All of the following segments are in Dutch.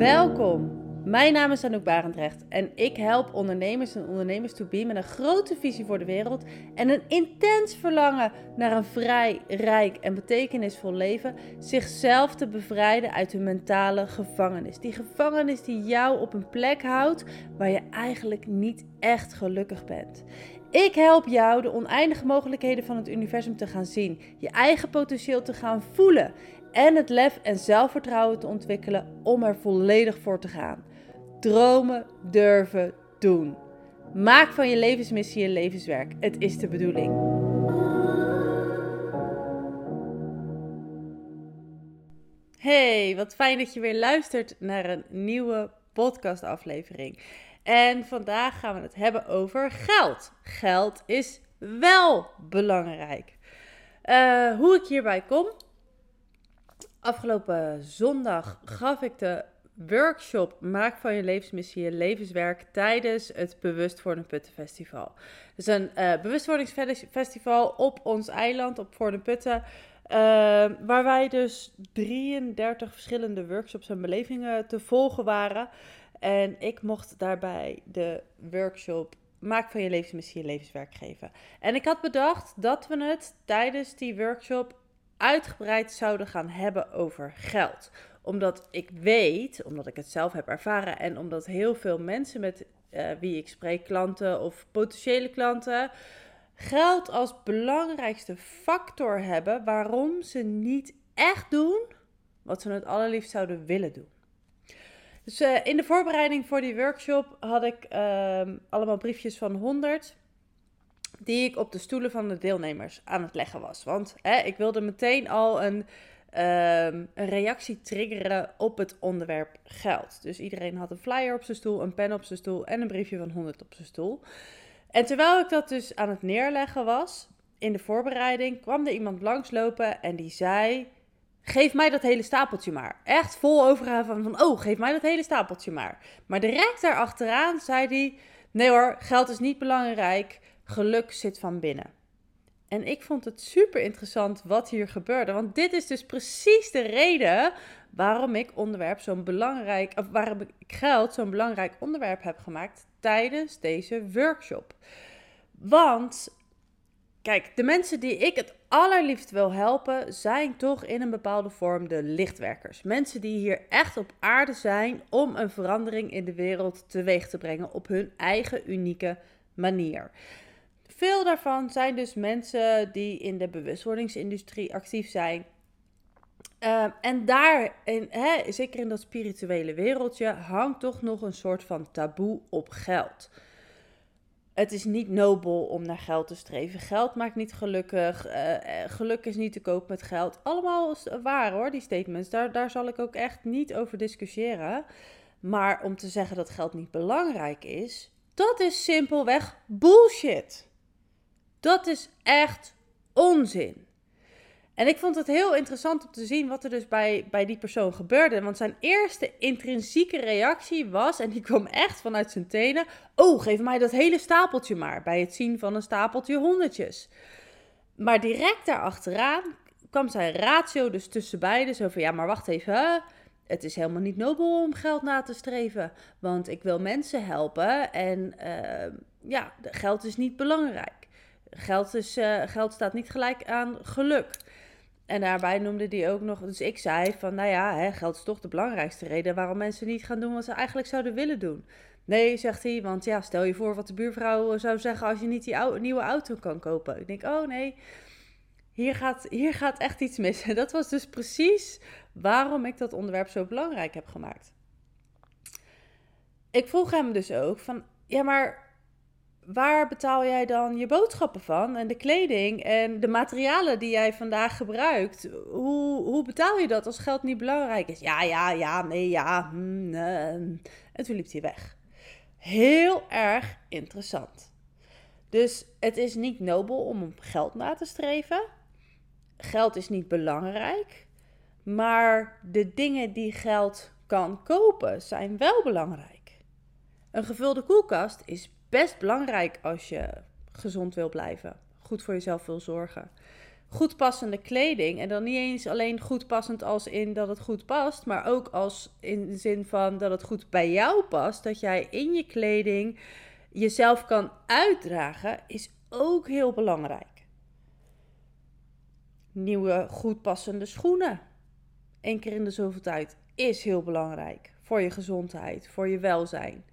Welkom. Mijn naam is Anouk Barendrecht en ik help ondernemers en ondernemers to be met een grote visie voor de wereld en een intens verlangen naar een vrij, rijk en betekenisvol leven, zichzelf te bevrijden uit hun mentale gevangenis. Die gevangenis die jou op een plek houdt waar je eigenlijk niet echt gelukkig bent. Ik help jou de oneindige mogelijkheden van het universum te gaan zien, je eigen potentieel te gaan voelen en het lef en zelfvertrouwen te ontwikkelen om er volledig voor te gaan. Dromen, durven, doen. Maak van je levensmissie je levenswerk. Het is de bedoeling. Hey, wat fijn dat je weer luistert naar een nieuwe podcastaflevering. En vandaag gaan we het hebben over geld. Geld is wel belangrijk. Uh, hoe ik hierbij kom. Afgelopen zondag gaf ik de workshop Maak van je levensmissie je levenswerk tijdens het Bewust voor Putten Festival. Dus een uh, bewustwordingsfestival op ons eiland, op Voor de Putten. Uh, waar wij dus 33 verschillende workshops en belevingen te volgen waren. En ik mocht daarbij de workshop Maak van je levensmissie je levenswerk geven. En ik had bedacht dat we het tijdens die workshop uitgebreid zouden gaan hebben over geld. Omdat ik weet, omdat ik het zelf heb ervaren en omdat heel veel mensen met uh, wie ik spreek, klanten of potentiële klanten, geld als belangrijkste factor hebben waarom ze niet echt doen wat ze het allerliefst zouden willen doen. Dus uh, in de voorbereiding voor die workshop had ik uh, allemaal briefjes van 100 die ik op de stoelen van de deelnemers aan het leggen was. Want hè, ik wilde meteen al een, um, een reactie triggeren op het onderwerp geld. Dus iedereen had een flyer op zijn stoel, een pen op zijn stoel en een briefje van 100 op zijn stoel. En terwijl ik dat dus aan het neerleggen was, in de voorbereiding, kwam er iemand langslopen en die zei... Geef mij dat hele stapeltje maar. Echt vol overgave van, van, oh, geef mij dat hele stapeltje maar. Maar direct daarachteraan zei hij, nee hoor, geld is niet belangrijk geluk zit van binnen. En ik vond het super interessant wat hier gebeurde. Want dit is dus precies de reden waarom ik onderwerp zo'n belangrijk, of waarom ik geld zo'n belangrijk onderwerp heb gemaakt tijdens deze workshop. Want kijk, de mensen die ik het allerliefst wil helpen, zijn toch in een bepaalde vorm de lichtwerkers. Mensen die hier echt op aarde zijn om een verandering in de wereld teweeg te brengen op hun eigen unieke manier. Veel daarvan zijn dus mensen die in de bewustwordingsindustrie actief zijn. Uh, en daar, in, hè, zeker in dat spirituele wereldje, hangt toch nog een soort van taboe op geld. Het is niet nobel om naar geld te streven. Geld maakt niet gelukkig. Uh, geluk is niet te koop met geld. Allemaal waar hoor, die statements. Daar, daar zal ik ook echt niet over discussiëren. Maar om te zeggen dat geld niet belangrijk is, dat is simpelweg bullshit. Dat is echt onzin. En ik vond het heel interessant om te zien wat er dus bij, bij die persoon gebeurde. Want zijn eerste intrinsieke reactie was, en die kwam echt vanuit zijn tenen: Oh, geef mij dat hele stapeltje maar. Bij het zien van een stapeltje honderdjes. Maar direct daarachteraan kwam zijn ratio dus tussen beiden. Zo van: Ja, maar wacht even. Het is helemaal niet nobel om geld na te streven. Want ik wil mensen helpen. En uh, ja, geld is niet belangrijk. Geld, is, uh, geld staat niet gelijk aan geluk. En daarbij noemde hij ook nog, dus ik zei van, nou ja, hè, geld is toch de belangrijkste reden waarom mensen niet gaan doen wat ze eigenlijk zouden willen doen. Nee, zegt hij, want ja, stel je voor wat de buurvrouw zou zeggen als je niet die nieuwe auto kan kopen. Ik denk, oh nee, hier gaat, hier gaat echt iets mis. En dat was dus precies waarom ik dat onderwerp zo belangrijk heb gemaakt. Ik vroeg hem dus ook van, ja, maar waar betaal jij dan je boodschappen van? En de kleding en de materialen die jij vandaag gebruikt. Hoe, hoe betaal je dat als geld niet belangrijk is? Ja, ja, ja, nee, ja. Hmm, en toen liep hij weg. Heel erg interessant. Dus het is niet nobel om geld na te streven. Geld is niet belangrijk. Maar de dingen die geld kan kopen zijn wel belangrijk. Een gevulde koelkast is best belangrijk als je gezond wil blijven. Goed voor jezelf wil zorgen. goed passende kleding. En dan niet eens alleen goed passend als in dat het goed past, maar ook als in de zin van dat het goed bij jou past. Dat jij in je kleding jezelf kan uitdragen, is ook heel belangrijk. Nieuwe goed passende schoenen. Eén keer in de zoveel tijd is heel belangrijk voor je gezondheid, voor je welzijn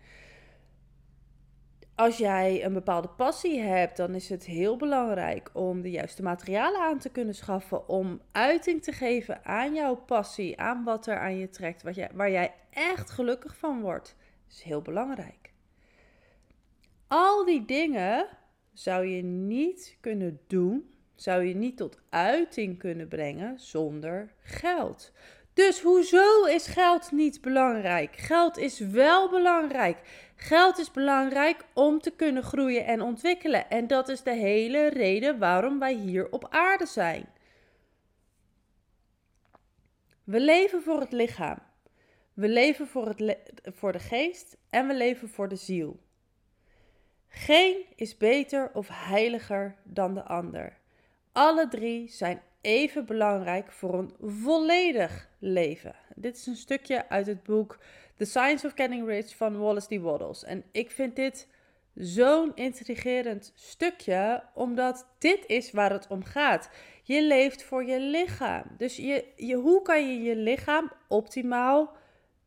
als jij een bepaalde passie hebt, dan is het heel belangrijk om de juiste materialen aan te kunnen schaffen. Om uiting te geven aan jouw passie, aan wat er aan je trekt, wat jij, waar jij echt gelukkig van wordt. Dat is heel belangrijk. Al die dingen zou je niet kunnen doen, zou je niet tot uiting kunnen brengen zonder geld. Dus hoezo is geld niet belangrijk? Geld is wel belangrijk. Geld is belangrijk om te kunnen groeien en ontwikkelen. En dat is de hele reden waarom wij hier op aarde zijn. We leven voor het lichaam. We leven voor, het voor de geest en we leven voor de ziel. Geen is beter of heiliger dan de ander. Alle drie zijn even belangrijk voor een volledig leven. Dit is een stukje uit het boek The Science of Getting Rich van Wallace D. Waddles. En ik vind dit zo'n intrigerend stukje, omdat dit is waar het om gaat. Je leeft voor je lichaam. Dus je, je, hoe kan je je lichaam optimaal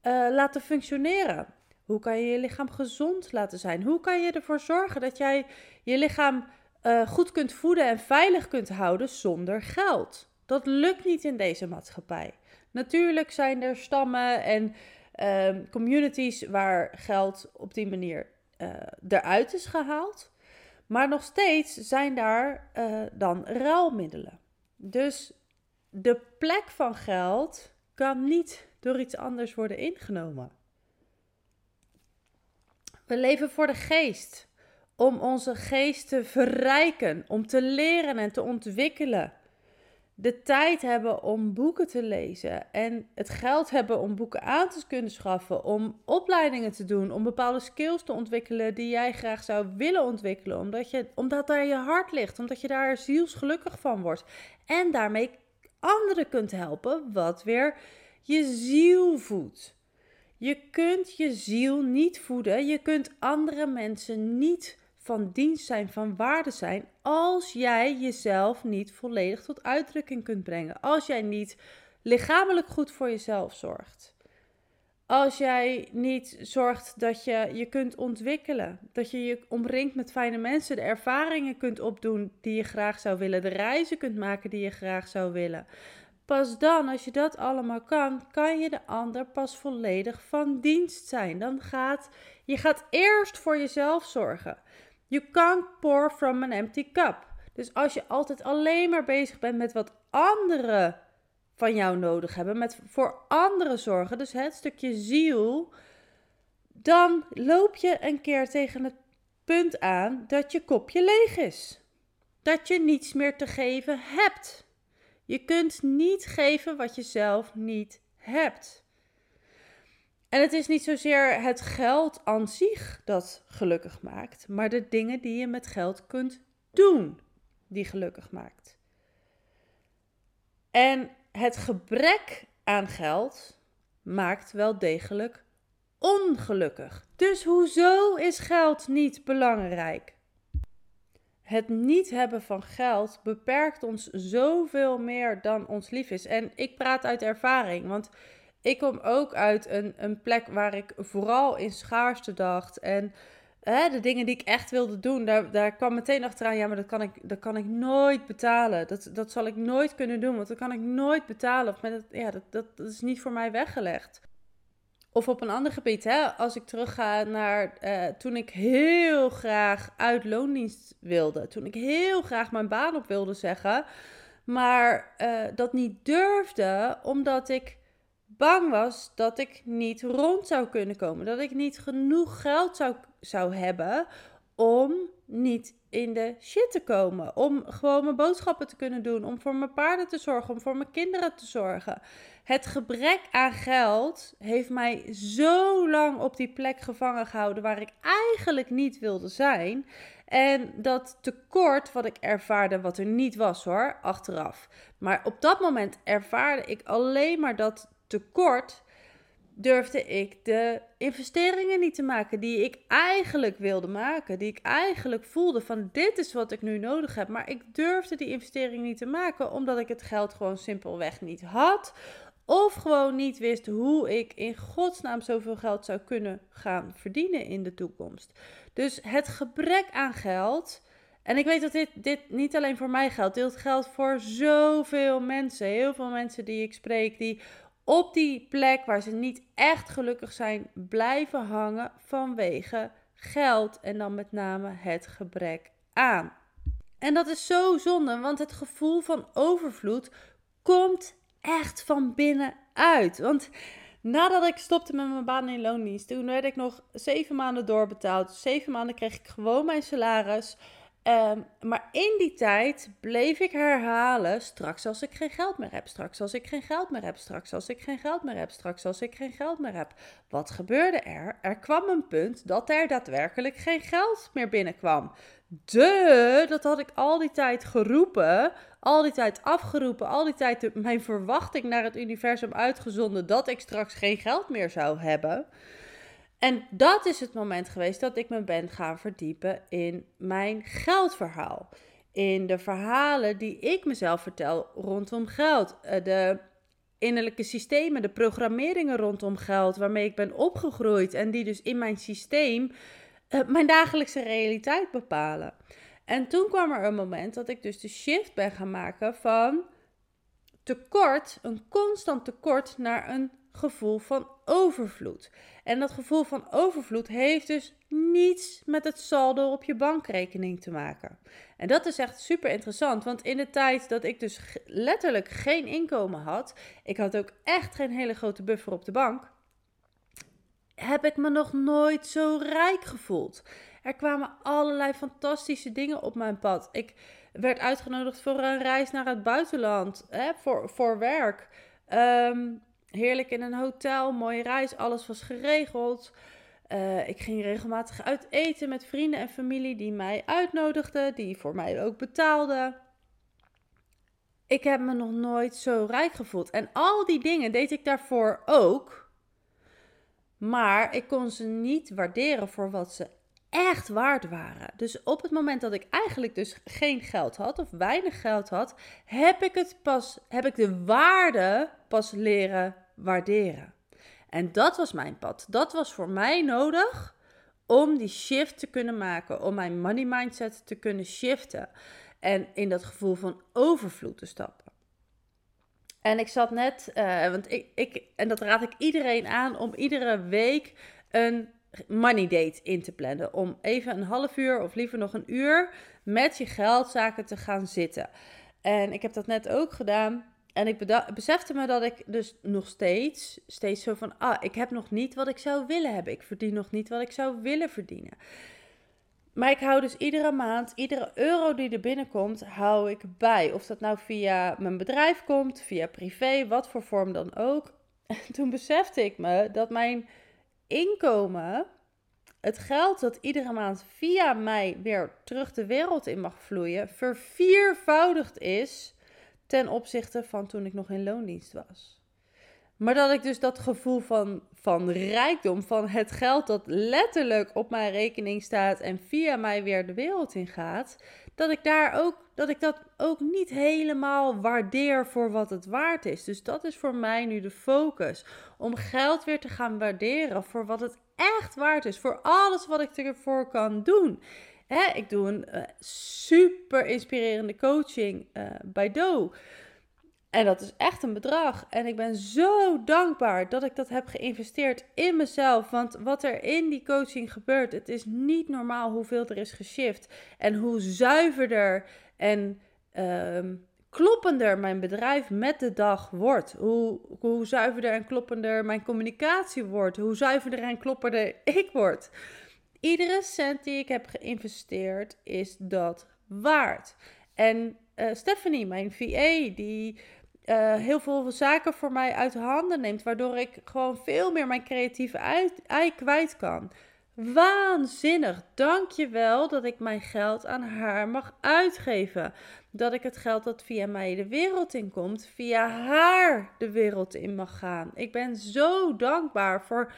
uh, laten functioneren? Hoe kan je je lichaam gezond laten zijn? Hoe kan je ervoor zorgen dat jij je lichaam uh, goed kunt voeden en veilig kunt houden zonder geld? Dat lukt niet in deze maatschappij. Natuurlijk zijn er stammen en uh, communities waar geld op die manier uh, eruit is gehaald. Maar nog steeds zijn daar uh, dan ruilmiddelen. Dus de plek van geld kan niet door iets anders worden ingenomen. We leven voor de geest. Om onze geest te verrijken, om te leren en te ontwikkelen de tijd hebben om boeken te lezen en het geld hebben om boeken aan te kunnen schaffen, om opleidingen te doen, om bepaalde skills te ontwikkelen die jij graag zou willen ontwikkelen, omdat, je, omdat daar je hart ligt, omdat je daar zielsgelukkig van wordt en daarmee anderen kunt helpen, wat weer je ziel voedt. Je kunt je ziel niet voeden, je kunt andere mensen niet van dienst zijn, van waarde zijn, als jij jezelf niet volledig tot uitdrukking kunt brengen. Als jij niet lichamelijk goed voor jezelf zorgt. Als jij niet zorgt dat je je kunt ontwikkelen, dat je je omringt met fijne mensen, de ervaringen kunt opdoen die je graag zou willen, de reizen kunt maken die je graag zou willen. Pas dan, als je dat allemaal kan, kan je de ander pas volledig van dienst zijn. Dan gaat je gaat eerst voor jezelf zorgen. You can't pour from an empty cup. Dus als je altijd alleen maar bezig bent met wat anderen van jou nodig hebben, met voor anderen zorgen, dus het stukje ziel, dan loop je een keer tegen het punt aan dat je kopje leeg is. Dat je niets meer te geven hebt. Je kunt niet geven wat je zelf niet hebt. En het is niet zozeer het geld aan zich dat gelukkig maakt, maar de dingen die je met geld kunt doen die gelukkig maakt. En het gebrek aan geld maakt wel degelijk ongelukkig. Dus hoezo is geld niet belangrijk? Het niet hebben van geld beperkt ons zoveel meer dan ons lief is. En ik praat uit ervaring, want ik kom ook uit een, een plek waar ik vooral in schaarste dacht. En hè, de dingen die ik echt wilde doen, daar, daar kwam meteen achteraan. Ja, maar dat kan ik, dat kan ik nooit betalen. Dat, dat zal ik nooit kunnen doen, want dat kan ik nooit betalen. Of het, ja, dat, dat, dat is niet voor mij weggelegd. Of op een ander gebied, hè, als ik terugga naar uh, toen ik heel graag uit loondienst wilde. Toen ik heel graag mijn baan op wilde zeggen. Maar uh, dat niet durfde, omdat ik bang was dat ik niet rond zou kunnen komen. Dat ik niet genoeg geld zou, zou hebben om niet in de shit te komen. Om gewoon mijn boodschappen te kunnen doen. Om voor mijn paarden te zorgen. Om voor mijn kinderen te zorgen. Het gebrek aan geld heeft mij zo lang op die plek gevangen gehouden waar ik eigenlijk niet wilde zijn. En dat tekort wat ik ervaarde, wat er niet was hoor, achteraf. Maar op dat moment ervaarde ik alleen maar dat tekort durfde ik de investeringen niet te maken die ik eigenlijk wilde maken. Die ik eigenlijk voelde van dit is wat ik nu nodig heb. Maar ik durfde die investering niet te maken omdat ik het geld gewoon simpelweg niet had. Of gewoon niet wist hoe ik in godsnaam zoveel geld zou kunnen gaan verdienen in de toekomst. Dus het gebrek aan geld. En ik weet dat dit, dit niet alleen voor mij geldt. Dit geldt voor zoveel mensen. Heel veel mensen die ik spreek. Die op die plek waar ze niet echt gelukkig zijn, blijven hangen vanwege geld en dan met name het gebrek aan. En dat is zo zonde, want het gevoel van overvloed komt echt van binnenuit. Want nadat ik stopte met mijn baan in loondienst, toen werd ik nog zeven maanden doorbetaald. Zeven maanden kreeg ik gewoon mijn salaris. Um, maar in die tijd bleef ik herhalen: straks als ik geen geld meer heb, straks als ik geen geld meer heb, straks als ik geen geld meer heb, straks als ik geen geld meer heb. Wat gebeurde er? Er kwam een punt dat er daadwerkelijk geen geld meer binnenkwam. De, dat had ik al die tijd geroepen, al die tijd afgeroepen, al die tijd mijn verwachting naar het universum uitgezonden dat ik straks geen geld meer zou hebben. En dat is het moment geweest dat ik me ben gaan verdiepen in mijn geldverhaal. In de verhalen die ik mezelf vertel rondom geld. Eh, de innerlijke systemen, de programmeringen rondom geld, waarmee ik ben opgegroeid en die dus in mijn systeem uh, mijn dagelijkse realiteit bepalen. En toen kwam er een moment dat ik dus de shift ben gaan maken van tekort, een constant tekort, naar een gevoel van overvloed. En dat gevoel van overvloed heeft dus niets met het saldo op je bankrekening te maken. En dat is echt super interessant, want in de tijd dat ik dus letterlijk geen inkomen had, ik had ook echt geen hele grote buffer op de bank, heb ik me nog nooit zo rijk gevoeld. Er kwamen allerlei fantastische dingen op mijn pad. Ik werd uitgenodigd voor een reis naar het buitenland, hè, voor, voor werk. Um, heerlijk in een hotel, mooie reis, alles was geregeld. Uh, ik ging regelmatig uit eten met vrienden en familie die mij uitnodigden, die voor mij ook betaalden. Ik heb me nog nooit zo rijk gevoeld. En al die dingen deed ik daarvoor ook. Maar ik kon ze niet waarderen voor wat ze echt waard waren. Dus op het moment dat ik eigenlijk dus geen geld had of weinig geld had, heb ik het pas heb ik de waarde pas leren waarderen. En dat was mijn pad. Dat was voor mij nodig om die shift te kunnen maken, om mijn money mindset te kunnen shiften en in dat gevoel van overvloed te stappen. En ik zat net, uh, want ik, ik, en dat raad ik iedereen aan om iedere week een money date in te plannen. Om even een half uur of liever nog een uur met je geldzaken te gaan zitten. En ik heb dat net ook gedaan. En ik besefte me dat ik dus nog steeds, steeds zo van, ah, ik heb nog niet wat ik zou willen hebben. Ik verdien nog niet wat ik zou willen verdienen. Maar ik hou dus iedere maand, iedere euro die er binnenkomt, hou ik bij. Of dat nou via mijn bedrijf komt, via privé, wat voor vorm dan ook. En toen besefte ik me dat mijn inkomen, het geld dat iedere maand via mij weer terug de wereld in mag vloeien, verviervoudigd is ten opzichte van toen ik nog in loondienst was. Maar dat ik dus dat gevoel van, van rijkdom, van het geld dat letterlijk op mijn rekening staat en via mij weer de wereld in gaat, dat ik daar ook, dat ik dat ook niet helemaal waardeer voor wat het waard is. Dus dat is voor mij nu de focus. Om geld weer te gaan waarderen voor wat het echt waard is. Voor alles wat ik ervoor kan doen. Hè, ik doe een uh, super inspirerende coaching uh, bij Do. En dat is echt een bedrag. En ik ben zo dankbaar dat ik dat heb geïnvesteerd in mezelf. Want wat er in die coaching gebeurt, het is niet normaal hoeveel er is geshift. En hoe zuiverder en uh, kloppender mijn bedrijf met de dag wordt. Hoe, hoe zuiverder en kloppender mijn communicatie wordt. Hoe zuiverder en kloppender ik word. Iedere cent die ik heb geïnvesteerd is dat waard. En uh, Stephanie, mijn VA, die uh, heel veel zaken voor mij uit handen neemt, waardoor ik gewoon veel meer mijn creatieve ei kwijt kan. waanzinnig. Dank je wel dat ik mijn geld aan haar mag uitgeven. Dat ik het geld dat via mij de wereld in komt, via haar de wereld in mag gaan. Ik ben zo dankbaar voor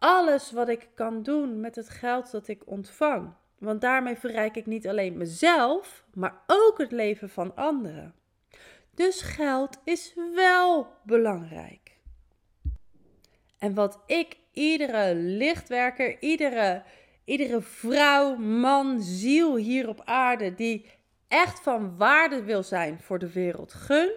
alles wat ik kan doen met het geld dat ik ontvang. Want daarmee verrijk ik niet alleen mezelf, maar ook het leven van anderen. Dus geld is wel belangrijk. En wat ik iedere lichtwerker, iedere, iedere vrouw, man, ziel hier op aarde die echt van waarde wil zijn voor de wereld gun,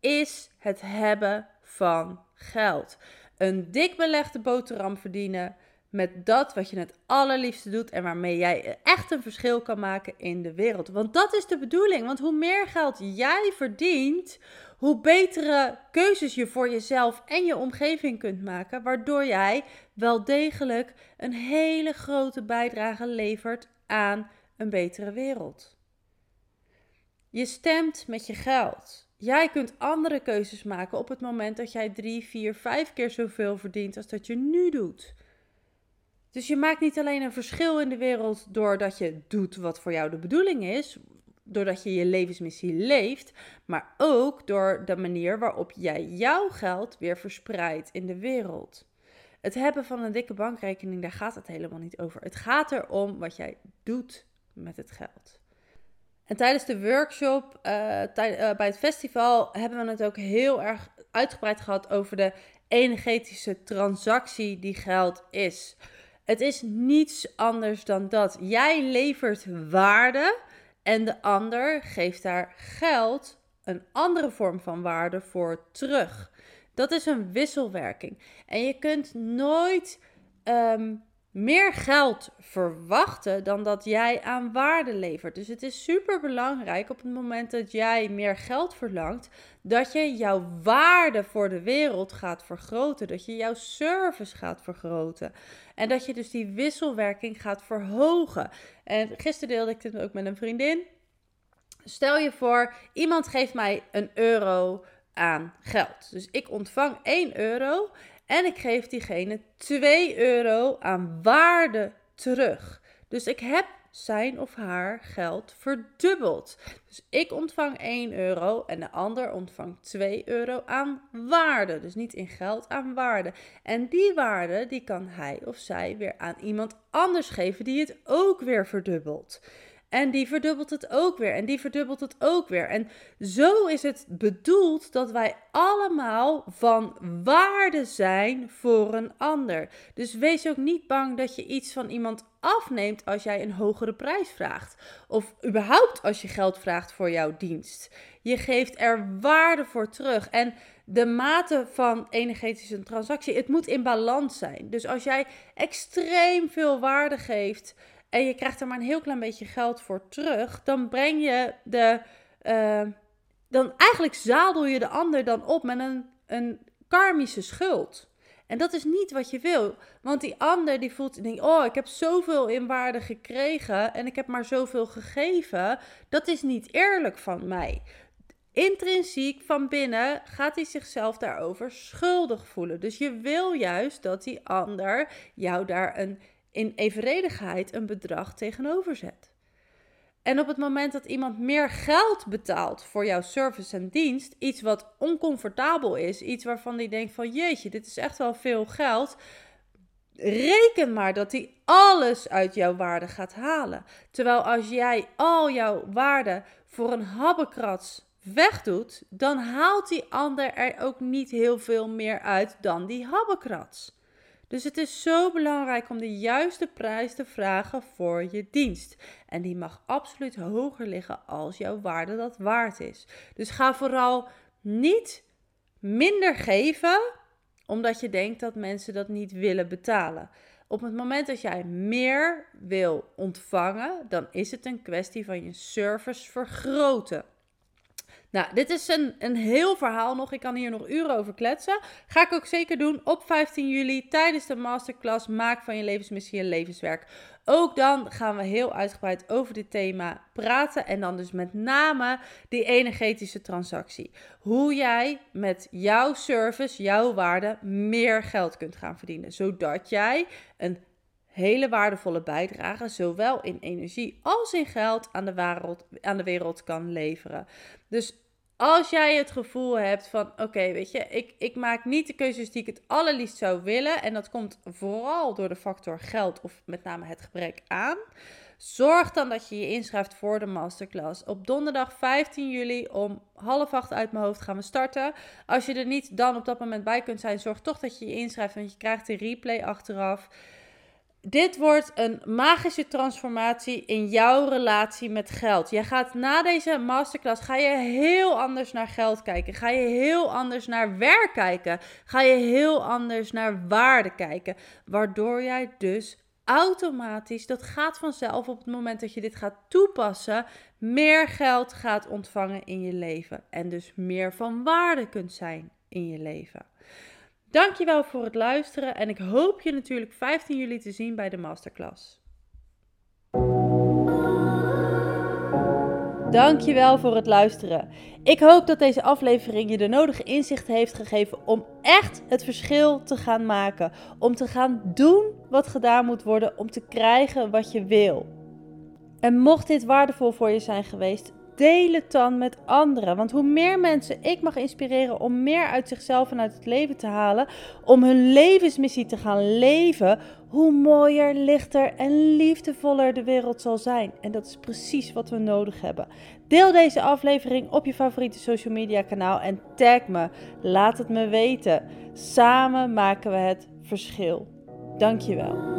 is het hebben van geld. Een dik belegde boterham verdienen met dat wat je het allerliefste doet en waarmee jij echt een verschil kan maken in de wereld. Want dat is de bedoeling. Want hoe meer geld jij verdient, hoe betere keuzes je voor jezelf en je omgeving kunt maken, waardoor jij wel degelijk een hele grote bijdrage levert aan een betere wereld. Je stemt met je geld. Jij kunt andere keuzes maken op het moment dat jij drie, vier, vijf keer zoveel verdient als dat je nu doet. Dus je maakt niet alleen een verschil in de wereld doordat je doet wat voor jou de bedoeling is, doordat je je levensmissie leeft, maar ook door de manier waarop jij jouw geld weer verspreidt in de wereld. Het hebben van een dikke bankrekening, daar gaat het helemaal niet over. Het gaat erom wat jij doet met het geld. En tijdens de workshop, uh, bij het festival, hebben we het ook heel erg uitgebreid gehad over de energetische transactie die geld is. Het is niets anders dan dat. Jij levert waarde en de ander geeft daar geld, een andere vorm van waarde voor terug. Dat is een wisselwerking. En je kunt nooit ehm, meer geld verwachten dan dat jij aan waarde levert. Dus het is super belangrijk op het moment dat jij meer geld verlangt, dat je jouw waarde voor de wereld gaat vergroten, dat je jouw service gaat vergroten en dat je dus die wisselwerking gaat verhogen. En gisteren deelde ik dit ook met een vriendin. Stel je voor, iemand geeft mij een euro aan geld. Dus ik ontvang 1 euro en ik geef diegene 2 euro aan waarde terug. Dus ik heb zijn of haar geld verdubbeld. Dus ik ontvang 1 euro en de ander ontvangt 2 euro aan waarde. Dus niet in geld, aan waarde. En die waarde die kan hij of zij weer aan iemand anders geven die het ook weer verdubbelt. En die verdubbelt het ook weer. En die verdubbelt het ook weer. En zo is het bedoeld dat wij allemaal van waarde zijn voor een ander. Dus wees ook niet bang dat je iets van iemand afneemt als jij een hogere prijs vraagt. Of überhaupt als je geld vraagt voor jouw dienst. Je geeft er waarde voor terug. En de mate van energetische transactie, het moet in balans zijn. Dus als jij extreem veel waarde geeft en je krijgt er maar een heel klein beetje geld voor terug, dan breng je de. Uh, dan eigenlijk zadel je de ander dan op met een, een karmische schuld. En dat is niet wat je wil. Want die ander die voelt, denkt, oh, ik heb zoveel in waarde gekregen en ik heb maar zoveel gegeven. Dat is niet eerlijk van mij. Intrinsiek van binnen gaat hij zichzelf daarover schuldig voelen. Dus je wil juist dat die ander jou daar een in evenredigheid een bedrag tegenover zet. En op het moment dat iemand meer geld betaalt voor jouw service en dienst, iets wat oncomfortabel is, iets waarvan die denkt van jeetje, dit is echt wel veel geld, reken maar dat hij alles uit jouw waarde gaat halen. Terwijl als jij al jouw waarde voor een habbekrats wegdoet, dan haalt die ander er ook niet heel veel meer uit dan die habbekrats. Dus het is zo belangrijk om de juiste prijs te vragen voor je dienst. En die mag absoluut hoger liggen als jouw waarde dat waard is. Dus ga vooral niet minder geven omdat je denkt dat mensen dat niet willen betalen. Op het moment dat jij meer wil ontvangen, dan is het een kwestie van je service vergroten. Nou, dit is een, een heel verhaal nog. Ik kan hier nog uren over kletsen. Ga ik ook zeker doen op 15 juli tijdens de masterclass Maak van je levensmissie een levenswerk. Ook dan gaan we heel uitgebreid over dit thema praten. En dan dus met name die energetische transactie. Hoe jij met jouw service, jouw waarde, meer geld kunt gaan verdienen. Zodat jij een hele waardevolle bijdrage, zowel in energie als in geld, aan de, wereld, aan de wereld kan leveren. Dus als jij het gevoel hebt van, oké, weet je, ik, ik maak niet de keuzes die ik het allerliefst zou willen, en dat komt vooral door de factor geld of met name het gebrek aan Zorg dan dat je je inschrijft voor de masterclass. Op donderdag 15 juli om half acht uit mijn hoofd gaan we starten. Als je er niet dan op dat moment bij kunt zijn, zorg toch dat je je inschrijft, want je krijgt de replay achteraf. Dit wordt een magische transformatie in jouw relatie met geld. Je gaat na deze masterclass ga je heel anders naar geld kijken. Ga je heel anders naar werk kijken. Ga je heel anders naar waarde kijken. Waardoor jij dus automatisch, dat gaat vanzelf op het moment dat je dit gaat toepassen, meer geld gaat ontvangen in je leven. En dus meer van waarde kunt zijn in je leven. Dankjewel voor het luisteren en ik hoop je natuurlijk 15 juli te zien bij de masterclass. Dankjewel voor het luisteren. Ik hoop dat deze aflevering je de nodige inzicht heeft gegeven om echt het verschil te gaan maken. Om te gaan doen wat gedaan moet worden om te krijgen wat je wil. En mocht dit waardevol voor je zijn geweest, deel het dan met anderen. Want hoe meer mensen ik mag inspireren om meer uit zichzelf en uit het leven te halen, om hun levensmissie te gaan leven, hoe mooier, lichter en liefdevoller de wereld zal zijn. En dat is precies wat we nodig hebben. Deel deze aflevering op je favoriete social media kanaal en tag me. Laat het me weten. Samen maken we het verschil. Dankjewel.